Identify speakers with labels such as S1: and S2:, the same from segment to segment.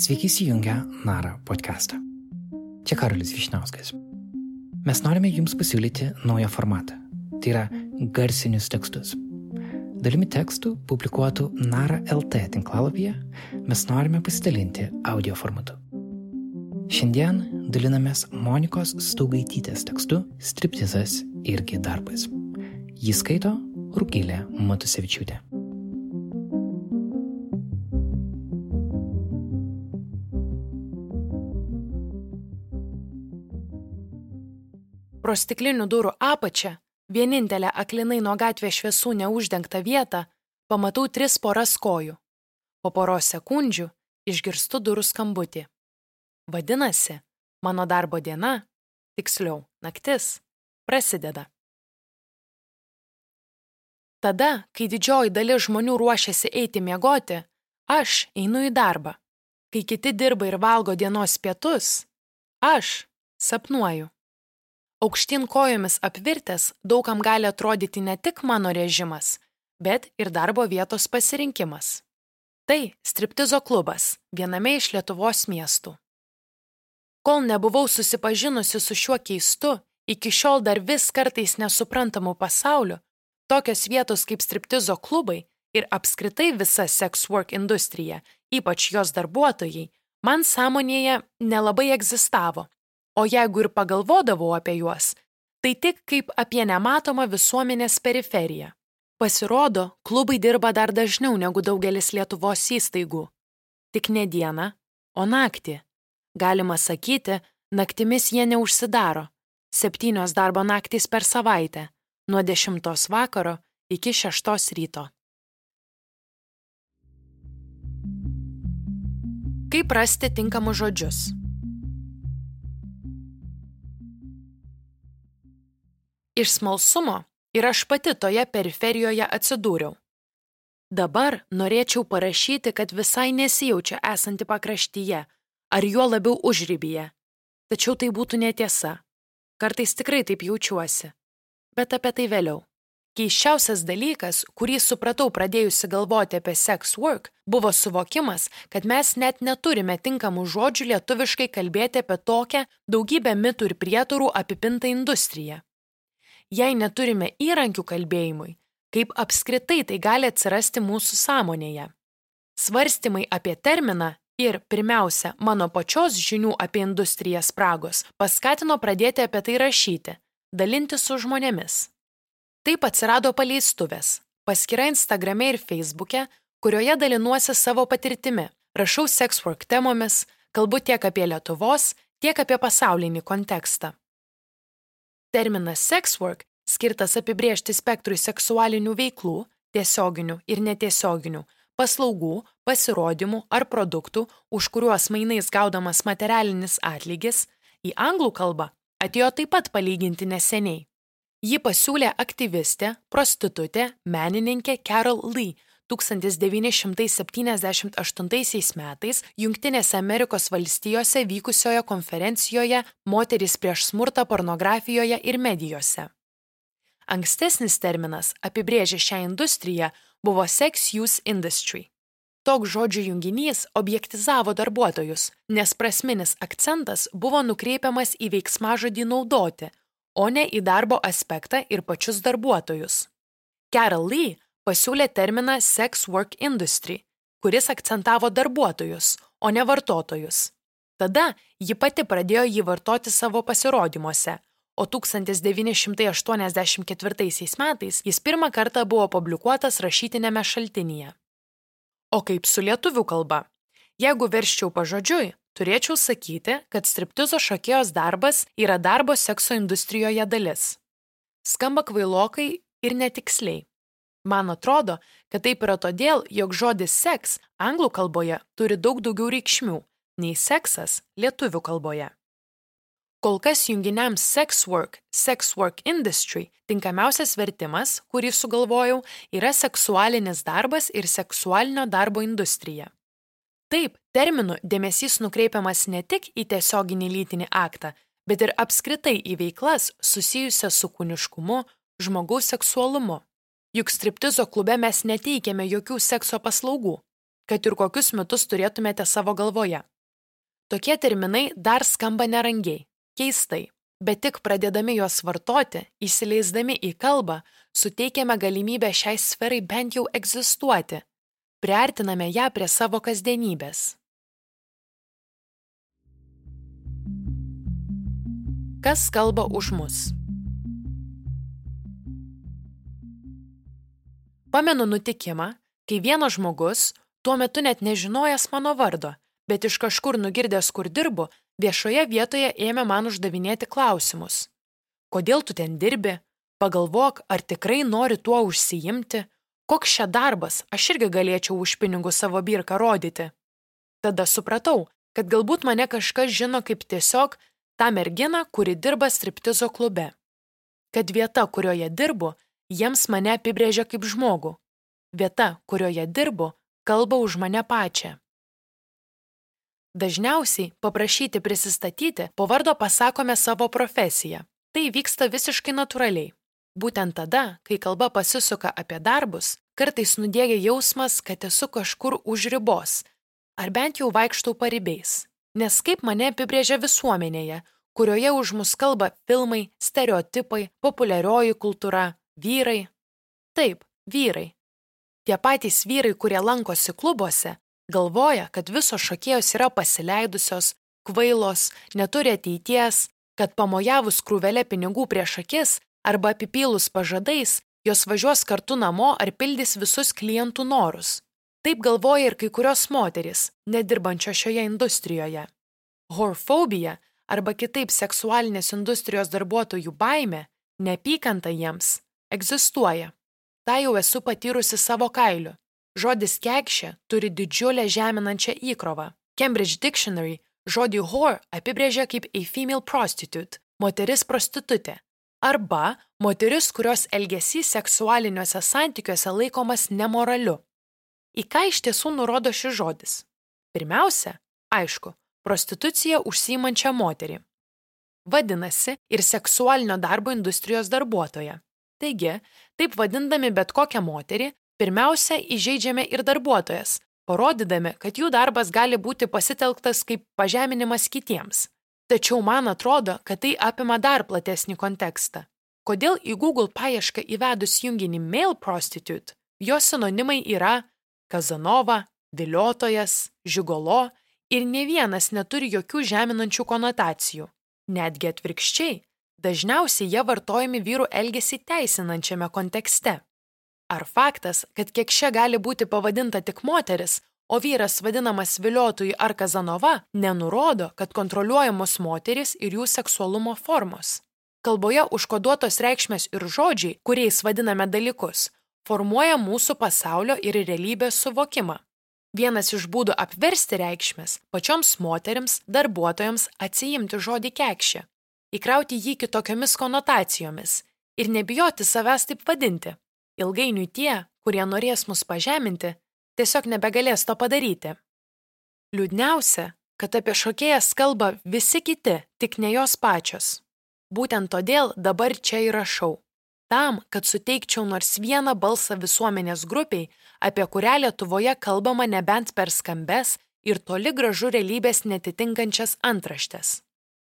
S1: Sveiki įsijungę Nara podcastą. Čia Karolis Višnauskas. Mes norime Jums pasiūlyti naują formatą. Tai yra garsinius tekstus. Dalimi tekstų publikuotų Nara LT tinklalapyje mes norime pasidalinti audio formatu. Šiandien dalinamės Monikos Staugaitytės tekstu Striptizas irgi darbas. Jį skaito Rūkylė Matusevičiūtė.
S2: Pro stiklinių durų apačią, vienintelę aklinai nuo gatvės šviesų neuždengtą vietą, pamatau tris poras kojų. Po poros sekundžių išgirstu durų skambutį. Vadinasi, mano darbo diena, tiksliau, naktis, prasideda. Tada, kai didžioji dalis žmonių ruošiasi eiti miegoti, aš einu į darbą. Kai kiti dirba ir valgo dienos pietus, aš sapnuoju. Aukštyn kojomis apvirtęs daugam gali atrodyti ne tik mano režimas, bet ir darbo vietos pasirinkimas. Tai striptizo klubas viename iš Lietuvos miestų. Kol nebuvau susipažinusi su šiuo keistu, iki šiol dar vis kartais nesuprantamu pasauliu, tokios vietos kaip striptizo klubai ir apskritai visa sex work industrija, ypač jos darbuotojai, man sąmonėje nelabai egzistavo o jeigu ir pagalvodavau apie juos, tai tik kaip apie nematomą visuomenės periferiją. Pasirodo, klubai dirba dar dažniau negu daugelis Lietuvos įstaigų. Tik ne dieną, o naktį. Galima sakyti, naktimis jie neužsidaro. Septynios darbo naktys per savaitę, nuo 10 vakaro iki 6 ryto. Kaip rasti tinkamus žodžius? Iš smalsumo ir aš pati toje periferijoje atsidūriau. Dabar norėčiau parašyti, kad visai nesijaučia esanti pakraštyje, ar juo labiau užrybyje. Tačiau tai būtų netiesa. Kartais tikrai taip jaučiuosi. Bet apie tai vėliau. Keiščiausias dalykas, kurį supratau pradėjusi galvoti apie sex work, buvo suvokimas, kad mes net neturime tinkamų žodžių lietuviškai kalbėti apie tokią daugybę mitų ir prietarų apipintą industriją jei neturime įrankių kalbėjimui, kaip apskritai tai gali atsirasti mūsų sąmonėje. Svarstymai apie terminą ir, pirmiausia, mano pačios žinių apie industriją spragos paskatino pradėti apie tai rašyti, dalinti su žmonėmis. Taip atsirado paleistuvės, paskyra Instagrame ir Facebook'e, kurioje dalinuosi savo patirtimi, rašau sexwork temomis, kalbu tiek apie Lietuvos, tiek apie pasaulinį kontekstą. Terminas sex work skirtas apibriežti spektrui seksualinių veiklų, tiesioginių ir netiesioginių, paslaugų, pasirodymų ar produktų, už kuriuos mainais gaudamas materialinis atlygis, į anglų kalbą atėjo taip pat palyginti neseniai. Ji pasiūlė aktyvistė, prostitutė, menininkė Carol Lee 1978 metais Junktinėse Amerikos valstijose vykusioje konferencijoje Moteris prieš smurtą pornografijoje ir medijose. Ankstesnis terminas apibrėžė šią industriją buvo sex use industry. Toks žodžių junginys objektizavo darbuotojus, nes prasminis akcentas buvo nukreipiamas į veiksmažodį naudoti, o ne į darbo aspektą ir pačius darbuotojus. Carol Lee pasiūlė terminą sex work industry, kuris akcentavo darbuotojus, o ne vartotojus. Tada ji pati pradėjo jį vartoti savo pasirodymuose, o 1984 metais jis pirmą kartą buvo publikuotas rašytinėme šaltinyje. O kaip su lietuvių kalba? Jeigu verščiau pažodžiui, turėčiau sakyti, kad striptizo šokėjos darbas yra darbo sekso industrijoje dalis. Skamba kvailokai ir netiksliai. Man atrodo, kad taip yra todėl, jog žodis seks anglų kalboje turi daug daugiau reikšmių nei seksas lietuvių kalboje. Kol kas junginiams sex work, sex work industry tinkamiausias vertimas, kurį sugalvojau, yra seksualinis darbas ir seksualinio darbo industrija. Taip, terminu dėmesys nukreipiamas ne tik į tiesioginį lytinį aktą, bet ir apskritai į veiklas susijusias su kūniškumu, žmogaus seksualumu. Juk striptizo klube mes neteikėme jokių sekso paslaugų. kad ir kokius mitus turėtumėte savo galvoje. Tokie terminai dar skamba nerangiai, keistai, bet tik pradėdami juos vartoti, įsileisdami į kalbą, suteikiame galimybę šiai sferai bent jau egzistuoti, priartiname ją prie savo kasdienybės. Kas kalba už mus? Pamenu nutikimą, kai vienas žmogus, tuo metu net nežinojęs mano vardo, bet iš kažkur nugirdęs, kur dirbu, viešoje vietoje ėmė man uždavinėti klausimus. Kodėl tu ten dirbi? Pagalvok, ar tikrai nori tuo užsiimti? Koks čia darbas, aš irgi galėčiau už pinigus savo birką rodyti. Tada supratau, kad galbūt mane kažkas žino kaip tiesiog tą merginą, kuri dirba striptizo klube. Kad vieta, kurioje dirbu, jiems mane apibrėžia kaip žmogų. Vieta, kurioje dirbu, kalba už mane pačią. Dažniausiai paprašyti prisistatyti po vardo pasakome savo profesiją. Tai vyksta visiškai natūraliai. Būtent tada, kai kalba pasisuka apie darbus, kartais nudėgia jausmas, kad esu kažkur už ribos, ar bent jau vaikštau paribiais. Nes kaip mane apibrėžia visuomenėje, kurioje už mus kalba filmai, stereotipai, populiarioji kultūra, vyrai. Taip, vyrai. Tie patys vyrai, kurie lankosi klubuose, galvoja, kad visos šokėjos yra pasileidusios, kvailos, neturi ateities, kad pamojavus krūvelę pinigų prieš akis arba apipylus pažadais, jos važiuos kartu namo ar pildys visus klientų norus. Taip galvoja ir kai kurios moteris, nedirbančios šioje industrijoje. Horfobija arba kitaip seksualinės industrijos darbuotojų baime, neapykanta jiems, egzistuoja. Ta jau esu patyrusi savo kailiu. Žodis kekšė turi didžiulę žeminančią įkrovą. Cambridge Dictionary žodį whore apibrėžia kaip a female prostitute - moteris prostitutė. Arba moteris, kurios elgesys seksualiniuose santykiuose laikomas nemoraliu. Į ką iš tiesų nurodo šis žodis? Pirmiausia, aišku, prostitucija užsiimančią moterį. Vadinasi, ir seksualinio darbo industrijos darbuotoja. Taigi, taip vadindami bet kokią moterį, Pirmiausia, įžeidžiame ir darbuotojas, parodydami, kad jų darbas gali būti pasitelktas kaip pažeminimas kitiems. Tačiau man atrodo, kad tai apima dar platesnį kontekstą. Kodėl į Google paiešką įvedus junginį male prostitute, jos sinonimai yra Kazanova, viliotojas, žigolo ir ne vienas neturi jokių žeminančių konotacijų. Netgi atvirkščiai, dažniausiai jie vartojami vyrų elgesį teisinančiame kontekste. Ar faktas, kad kiek šia gali būti pavadinta tik moteris, o vyras vadinamas viliotojui ar kazanova, nenurodo, kad kontroliuojamos moteris ir jų seksualumo formos. Kalboje užkoduotos reikšmės ir žodžiai, kuriais vadiname dalykus, formuoja mūsų pasaulio ir realybės suvokimą. Vienas iš būdų apversti reikšmės - pačioms moteriams, darbuotojams atsijimti žodį kekšė, įkrauti jį kitokiomis konotacijomis ir nebijoti savęs taip vadinti, Ilgainiui tie, kurie norės mus pažeminti, tiesiog nebegalės to padaryti. Liūdniausia, kad apie šokėjas kalba visi kiti, tik ne jos pačios. Būtent todėl dabar čia įrašau. Tam, kad suteikčiau nors vieną balsą visuomenės grupiai, apie kurią Lietuvoje kalbama nebent per skambes ir toli gražu realybės netitinkančias antraštės.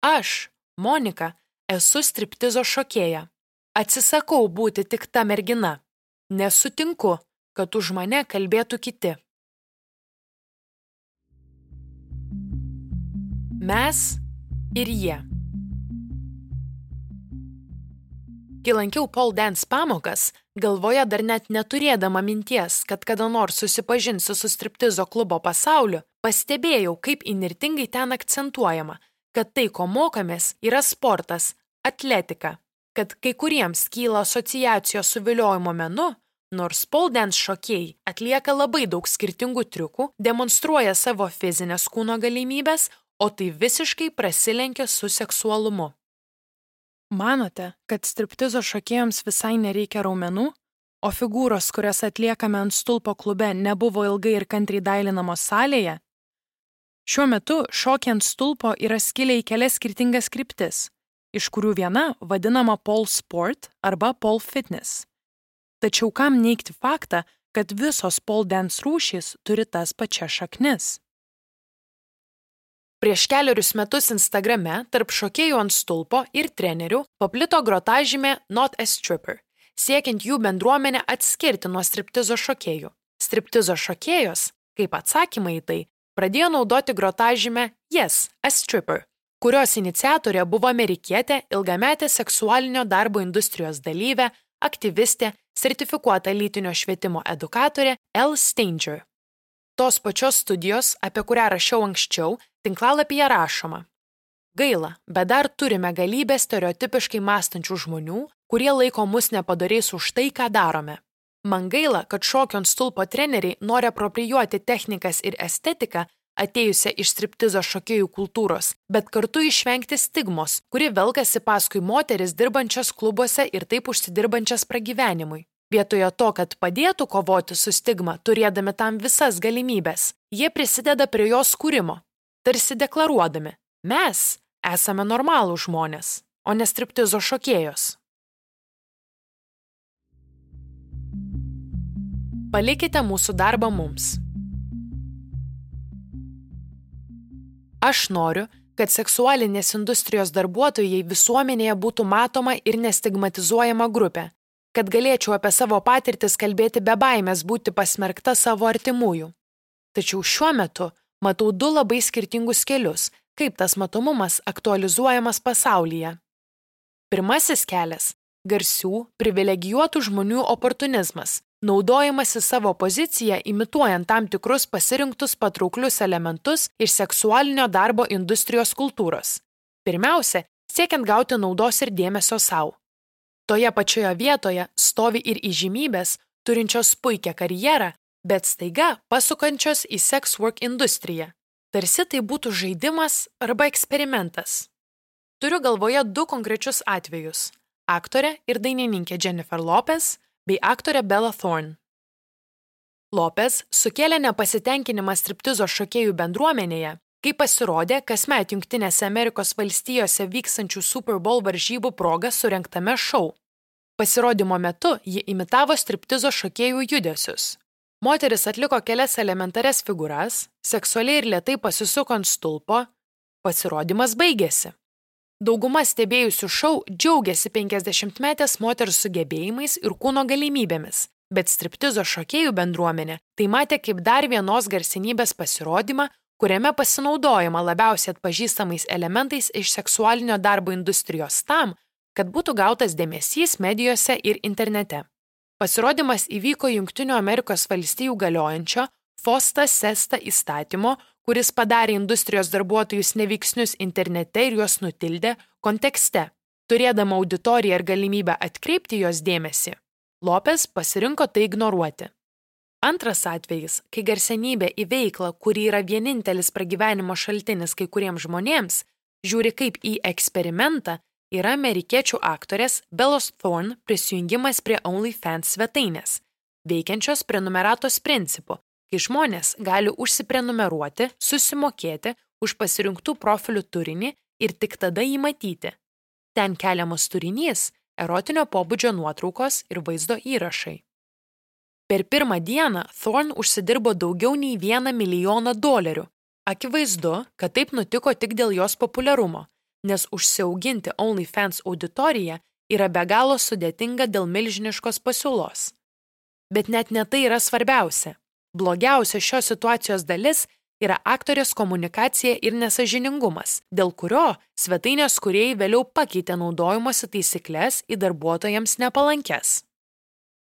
S2: Aš, Monika, esu striptizo šokėja. Atsisakau būti tik ta mergina. Nesutinku, kad už mane kalbėtų kiti. Mes ir jie. Kai lankiau Paul Dance pamokas, galvoje dar net neturėdama minties, kad kada nors susipažinsiu su striptizo klubo pasauliu, pastebėjau, kaip inirtingai ten akcentuojama, kad tai, ko mokomės, yra sportas, atletika kad kai kuriems kyla asociacijos su viliojimo menu, nors pole dance šokėjai atlieka labai daug skirtingų triukų, demonstruoja savo fizinės kūno galimybės, o tai visiškai prasilenkia su seksualumu.
S3: Manote, kad striptizo šokėjams visai nereikia raumenų, o figūros, kurias atliekame ant stulpo klube, nebuvo ilgai ir kantriai dailinamos salėje? Šiuo metu šokiant stulpo yra skilę į kelias skirtingas kryptis iš kurių viena vadinama pole sport arba pole fitness. Tačiau kam neikti faktą, kad visos pole dance rūšys turi tas pačias šaknis.
S2: Prieš keliarius metus Instagrame tarp šokėjų ant stulpo ir trenerių paplito grotažymė Not a Stripper, siekiant jų bendruomenę atskirti nuo striptizo šokėjų. Striptizo šokėjos, kaip atsakymą į tai, pradėjo naudoti grotažymę Yes, a Stripper, kurios iniciatorė buvo amerikietė ilgametė seksualinio darbo industrijos dalyvė, aktyvistė, sertifikuota lytinio švietimo edukatorė L. Stanger. Tos pačios studijos, apie kurią rašiau anksčiau, tinklalapyje rašoma. Gaila, bet dar turime galybę stereotipiškai mąstančių žmonių, kurie laiko mus nepadariais už tai, ką darome. Man gaila, kad šokio ant stulpo treneriai nori aproprijuoti technikas ir estetiką, atėjusią iš striptizo šokėjų kultūros, bet kartu išvengti stigmos, kuri velkasi paskui moteris dirbančias klubuose ir taip užsidirbančias pragyvenimui. Vietoje to, kad padėtų kovoti su stigma, turėdami tam visas galimybės, jie prisideda prie jos kūrimo, tarsi deklaruodami, mes esame normalų žmonės, o ne striptizo šokėjos. Palikite mūsų darbą mums. Aš noriu, kad seksualinės industrijos darbuotojai visuomenėje būtų matoma ir nestigmatizuojama grupė, kad galėčiau apie savo patirtis kalbėti be baimės būti pasmerkta savo artimųjų. Tačiau šiuo metu matau du labai skirtingus kelius, kaip tas matomumas aktualizuojamas pasaulyje. Pirmasis kelias - garsių, privilegijuotų žmonių oportunizmas, naudojamasi savo poziciją imituojant tam tikrus pasirinktus patrauklius elementus iš seksualinio darbo industrijos kultūros. Pirmiausia, siekiant gauti naudos ir dėmesio savo. Toje pačioje vietoje stovi ir įžymybės, turinčios puikią karjerą, bet staiga pasukančios į sex work industriją. Tarsi tai būtų žaidimas arba eksperimentas. Turiu galvoje du konkrečius atvejus - aktorė ir dainininkė Jennifer Lopez bei aktorė Bella Thorne. Lopez sukėlė nepasitenkinimą striptizo šokėjų bendruomenėje, kai pasirodė kasmet Junktinėse Amerikos valstijose vykstančių Super Bowl varžybų proga surinktame šou. Pasirodymo metu ji imitavo striptizo šokėjų judesius. Moteris atliko kelias elementarias figūras, seksualiai ir lietai pasisuko ant stulpo, pasirodymas baigėsi. Dauguma stebėjusių šou džiaugiasi 50-metės moters sugebėjimais ir kūno galimybėmis, bet striptizo šokėjų bendruomenė tai matė kaip dar vienos garsinybės pasirodymą, kuriame pasinaudojama labiausiai atpažįstamais elementais iš seksualinio darbo industrijos tam, kad būtų gautas dėmesys medijose ir internete. Pasirodymas įvyko Junktinių Amerikos valstijų galiojančio FOSTA SESTA įstatymo, kuris padarė industrijos darbuotojus neveiksnius internete ir juos nutildė, kontekste. Turėdama auditoriją ir galimybę atkreipti jos dėmesį, Lopes pasirinko tai ignoruoti. Antras atvejis, kai garsenybė į veiklą, kuri yra vienintelis pragyvenimo šaltinis kai kuriems žmonėms, žiūri kaip į eksperimentą, yra amerikiečių aktorės Bellos Thorne prisijungimas prie OnlyFans svetainės, veikiančios prenumeratos principu, kai žmonės gali užsiprenumeruoti, susimokėti už pasirinktų profilių turinį ir tik tada jį matyti. Ten keliamas turinys - erotinio pobūdžio nuotraukos ir vaizdo įrašai. Per pirmą dieną Thorne užsidirbo daugiau nei vieną milijoną dolerių. Akivaizdu, kad taip nutiko tik dėl jos populiarumo, nes užsiauginti OnlyFans auditoriją yra be galo sudėtinga dėl milžiniškos pasiūlos. Bet net ne tai yra svarbiausia. Blogiausia šios situacijos dalis yra aktorės komunikacija ir nesažiningumas, dėl kurio svetainės kuriejai vėliau pakeitė naudojimosi taisyklės į darbuotojams nepalankes.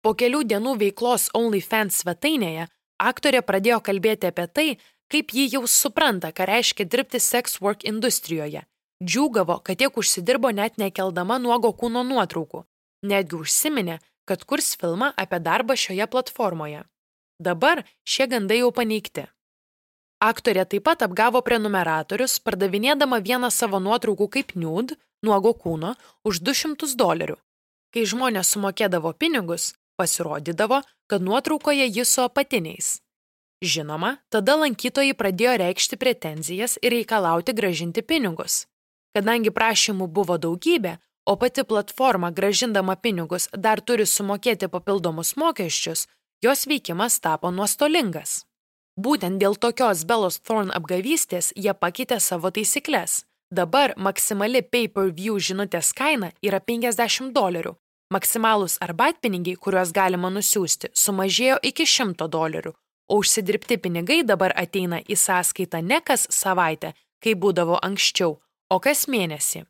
S2: Po kelių dienų veiklos OnlyFans svetainėje aktorė pradėjo kalbėti apie tai, kaip ji jau supranta, ką reiškia dirbti sex work industrijoje. Džiūgavo, kad tiek užsidirbo net nekeldama nuogo kūno nuotraukų. Netgi užsiminė, kad kurs filmą apie darbą šioje platformoje. Dabar šie gandai jau paneigti. Aktorė taip pat apgavo prenumeratorius, pardavinėdama vieną savo nuotraukų kaip nude, nuogo kūno, už 200 dolerių. Kai žmonės sumokėdavo pinigus, pasirodydavo, kad nuotraukoje jis su apatiniais. Žinoma, tada lankytojai pradėjo reikšti pretenzijas ir reikalauti gražinti pinigus. Kadangi prašymų buvo daugybė, o pati platforma gražindama pinigus dar turi sumokėti papildomus mokesčius, jos veikimas tapo nuostolingas. Būtent dėl tokios Belos Thorn apgavystės jie pakeitė savo taisyklės. Dabar maksimali pay-per-view žinutės kaina yra 50 dolerių. Maksimalūs arbatpinigiai, kuriuos galima nusiųsti, sumažėjo iki 100 dolerių, o užsidirbti pinigai dabar ateina į sąskaitą ne kas savaitę, kaip būdavo anksčiau, o kas mėnesį.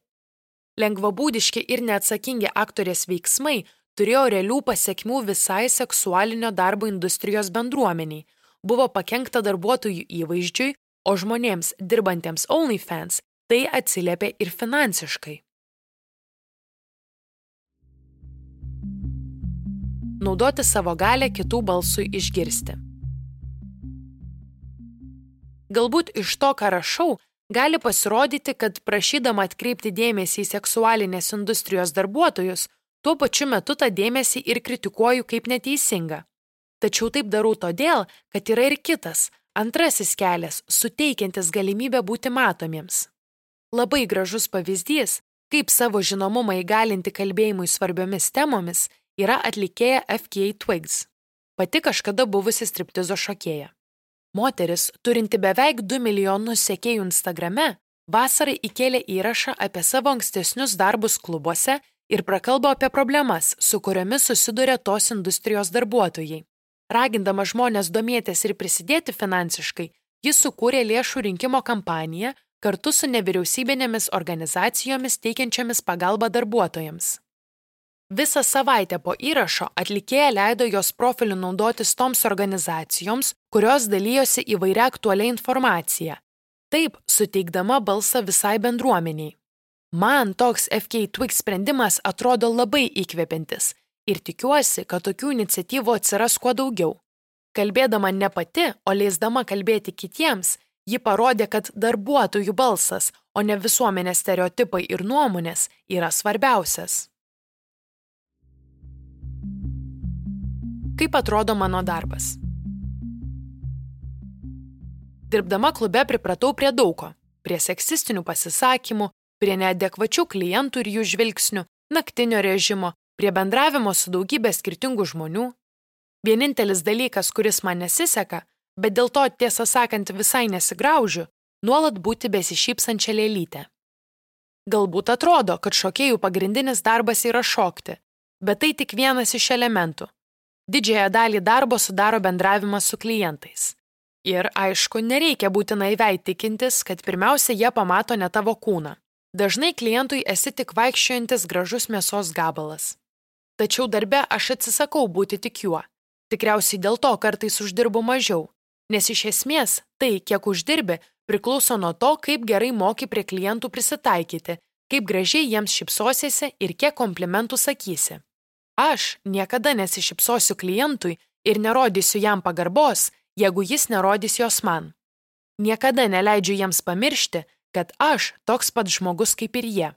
S2: Lengvabūdiški ir neatsakingi aktorės veiksmai turėjo realių pasiekmių visai seksualinio darbo industrijos bendruomeniai, buvo pakengta darbuotojų įvaizdžiui, o žmonėms dirbantiems OnlyFans tai atsiliepė ir finansiškai. Naudoti savo galę kitų balsui išgirsti. Galbūt iš to, ką rašau, gali pasirodyti, kad prašydama atkreipti dėmesį į seksualinės industrijos darbuotojus, tuo pačiu metu tą dėmesį ir kritikuoju kaip neteisingą. Tačiau taip darau todėl, kad yra ir kitas, antrasis kelias, suteikiantis galimybę būti matomiems. Labai gražus pavyzdys, kaip savo žinomumą įgalinti kalbėjimui svarbiomis temomis, yra atlikėja FKA Twigs, pati kažkada buvusi striptizo šokėja. Moteris, turinti beveik 2 milijonus sekėjų Instagrame, vasarai įkėlė įrašą apie savo ankstesnius darbus klubuose ir prakalbo apie problemas, su kuriomis susiduria tos industrijos darbuotojai. Ragindama žmonės domėtis ir prisidėti finansiškai, jis sukūrė lėšų rinkimo kampaniją kartu su nevyriausybinėmis organizacijomis teikiančiamis pagalbą darbuotojams. Visą savaitę po įrašo atlikėja leido jos profiliu naudotis toms organizacijoms, kurios dalyjosi įvairia aktualią informaciją, taip suteikdama balsą visai bendruomeniai. Man toks FK Twig sprendimas atrodo labai įkvepiantis ir tikiuosi, kad tokių iniciatyvų atsiras kuo daugiau. Kalbėdama ne pati, o leisdama kalbėti kitiems, ji parodė, kad darbuotojų balsas, o ne visuomenės stereotipai ir nuomonės yra svarbiausias. Kaip atrodo mano darbas? Dirbdama klube pripratau prie daugo - prie seksistinių pasisakymų, prie neadekvačių klientų ir jų žvilgsnių, naktinio režimo, prie bendravimo su daugybė skirtingų žmonių. Vienintelis dalykas, kuris man nesiseka, bet dėl to tiesą sakant visai nesigraužiu, nuolat būti besišypsančia lėlytė. Galbūt atrodo, kad šokėjų pagrindinis darbas yra šokti, bet tai tik vienas iš elementų Didžiąją dalį darbo sudaro bendravimas su klientais. Ir aišku, nereikia būtinai veitikintis, kad pirmiausia jie pamato ne tavo kūną. Dažnai klientui esi tik vaikščiojantis gražus mėsos gabalas. Tačiau darbe aš atsisakau būti tik juo. Tikriausiai dėl to kartais uždirbu mažiau, nes iš esmės tai, kiek uždirbi, priklauso nuo to, kaip gerai moki prie klientų prisitaikyti, kaip gražiai jiems šipsosiesi ir kiek komplimentų sakysi. Aš niekada nesišypsosiu klientui ir nerodysiu jam pagarbos, jeigu jis nerodys jos man. Niekada neleidžiu jiems pamiršti, kad aš toks pat žmogus kaip ir jie.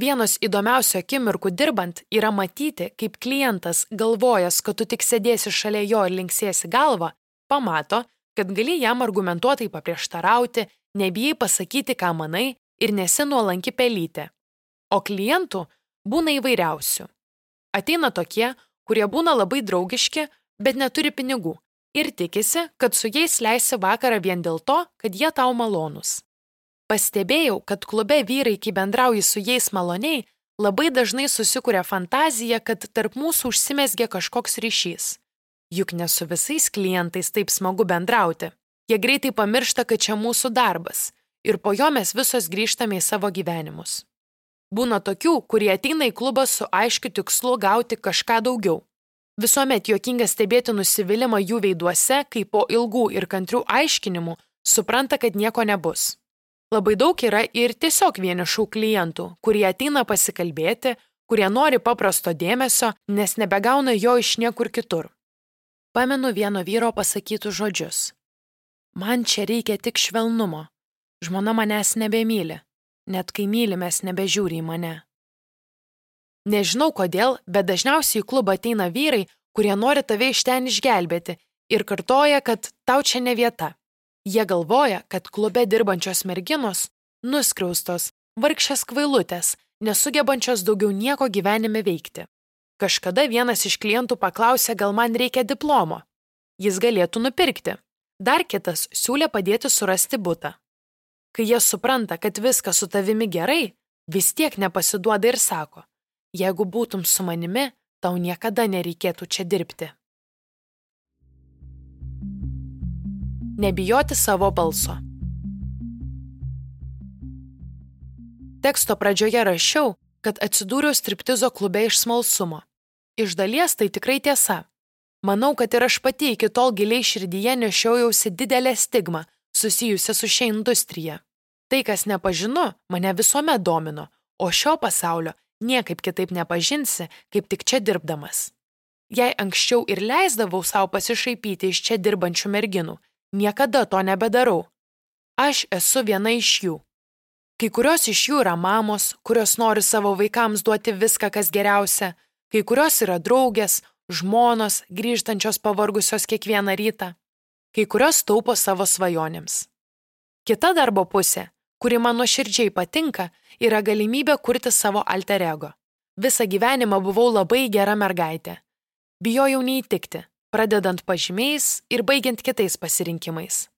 S2: Vienos įdomiausių akimirkų dirbant yra matyti, kaip klientas, galvojęs, kad tu tik sėdėsi šalia jo ir linksėsi galvą, pamato, kad gali jam argumentuotai paprieštarauti, nebijai pasakyti, ką manai ir nesi nuolanki pelytė. O klientų būna įvairiausių. Ateina tokie, kurie būna labai draugiški, bet neturi pinigų ir tikisi, kad su jais leisi vakarą vien dėl to, kad jie tau malonūs. Pastebėjau, kad klube vyrai, kai bendrauji su jais maloniai, labai dažnai susikuria fantazija, kad tarp mūsų užsimesgė kažkoks ryšys. Juk ne su visais klientais taip smagu bendrauti. Jie greitai pamiršta, kad čia mūsų darbas ir po jo mes visos grįžtame į savo gyvenimus. Būna tokių, kurie ateina į klubą su aiškiu tikslu gauti kažką daugiau. Visuomet juokinga stebėti nusivylimą jų veiduose, kai po ilgų ir kantrių aiškinimų supranta, kad nieko nebus. Labai daug yra ir tiesiog vienišų klientų, kurie ateina pasikalbėti, kurie nori paprasto dėmesio, nes nebegauna jo iš niekur kitur. Pamenu vieno vyro pasakytus žodžius. Man čia reikia tik švelnumo. Žmona manęs nebemyli net kai mylimės nebežiūri į mane. Nežinau kodėl, bet dažniausiai į klubą ateina vyrai, kurie nori tave iš ten išgelbėti ir kartoja, kad tau čia ne vieta. Jie galvoja, kad klube dirbančios merginos - nuskriaustos, vargšės kvailutės, nesugebančios daugiau nieko gyvenime veikti. Kažkada vienas iš klientų paklausė, gal man reikia diplomo. jis galėtų nupirkti. Dar kitas siūlė padėti surasti būtą. Kai jie supranta, kad viskas su tavimi gerai, vis tiek nepasiduoda ir sako, jeigu būtum su manimi, tau niekada nereikėtų čia dirbti. Nebijoti savo balso. Teksto pradžioje rašiau, kad atsidūriau striptizo klube iš smalsumo. Iš dalies tai tikrai tiesa. Manau, kad ir aš pati iki tol giliai širdyje nešiojausi didelę stigmą susijusią su šia industrija. Tai, kas nepažinu, mane visuomet domino, o šio pasaulio niekaip kitaip nepažinsi, kaip tik čia dirbdamas. Jei anksčiau ir leisdavau savo pasišaipyti iš čia dirbančių merginų, niekada to nebedarau. Aš esu viena iš jų. Kai kurios iš jų yra mamos, kurios nori savo vaikams duoti viską, kas geriausia, kai kurios yra draugės, žmonos, grįžtančios pavargusios kiekvieną rytą, kai kurios taupo savo svajonėms. Kita darbo pusė, kuri man nuoširdžiai patinka, yra galimybė kurti savo alter ego. Visą gyvenimą buvau labai gera mergaitė. Bijojau neįtikti, pradedant pažymiais ir baigiant kitais pasirinkimais.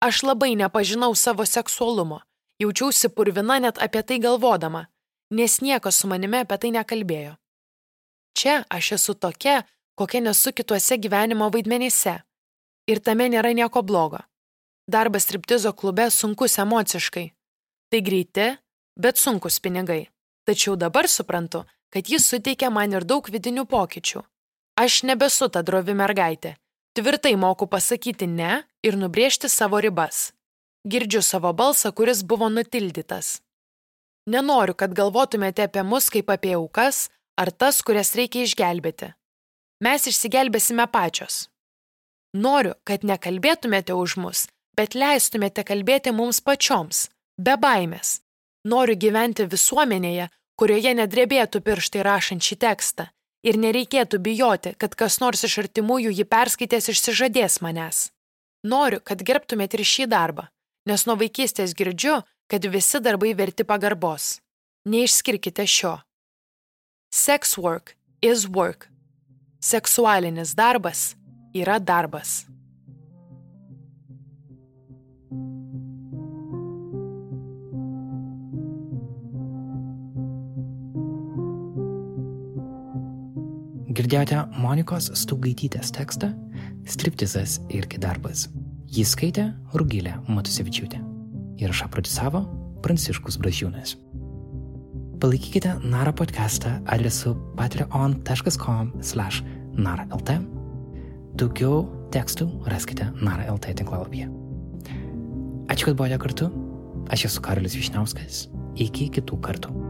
S2: Aš labai nepažinau savo seksualumo, jaučiausi purvina net apie tai galvodama, nes niekas su manimi apie tai nekalbėjo. Čia aš esu tokia, kokia nesu kituose gyvenimo vaidmenyse. Ir tame nėra nieko blogo. Darbas triptizo klube sunkus emociškai. Tai greiti, bet sunkus pinigai. Tačiau dabar suprantu, kad jis suteikia man ir daug vidinių pokyčių. Aš nebesu ta drovi mergaitė. Tvirtai moku pasakyti ne ir nubrėžti savo ribas. Girdžiu savo balsą, kuris buvo nutildytas. Nenoriu, kad galvotumėte apie mus kaip apie aukas ar tas, kurias reikia išgelbėti. Mes išsigelbėsime pačios. Noriu, kad nekalbėtumėte už mus, bet leistumėte kalbėti mums pačioms, be baimės. Noriu gyventi visuomenėje, kurioje nedrebėtų pirštai rašant šį tekstą ir nereikėtų bijoti, kad kas nors iš artimųjų jį perskaitęs išsižadės manęs. Noriu, kad gerbtumėte ir šį darbą, nes nuo vaikystės girdžiu, kad visi darbai verti pagarbos. Neišskirkite šio. Sex work is work. Seksualinis darbas yra darbas.
S1: Girdėjote Monikos Staugaitytės tekstą Striptizas irgi darbas. Jį skaitė Rugilė Matusevičiūtė. Įrašą producavo Pranciškus Bražiūnas. Palaikykite Nara podcastą adresu patreon.com/nara.lt. Daugiau tekstų raskite Nara.lt tinklalapyje. Ačiū, kad buvote kartu. Aš esu Karolis Višniauskas. Iki kitų kartų.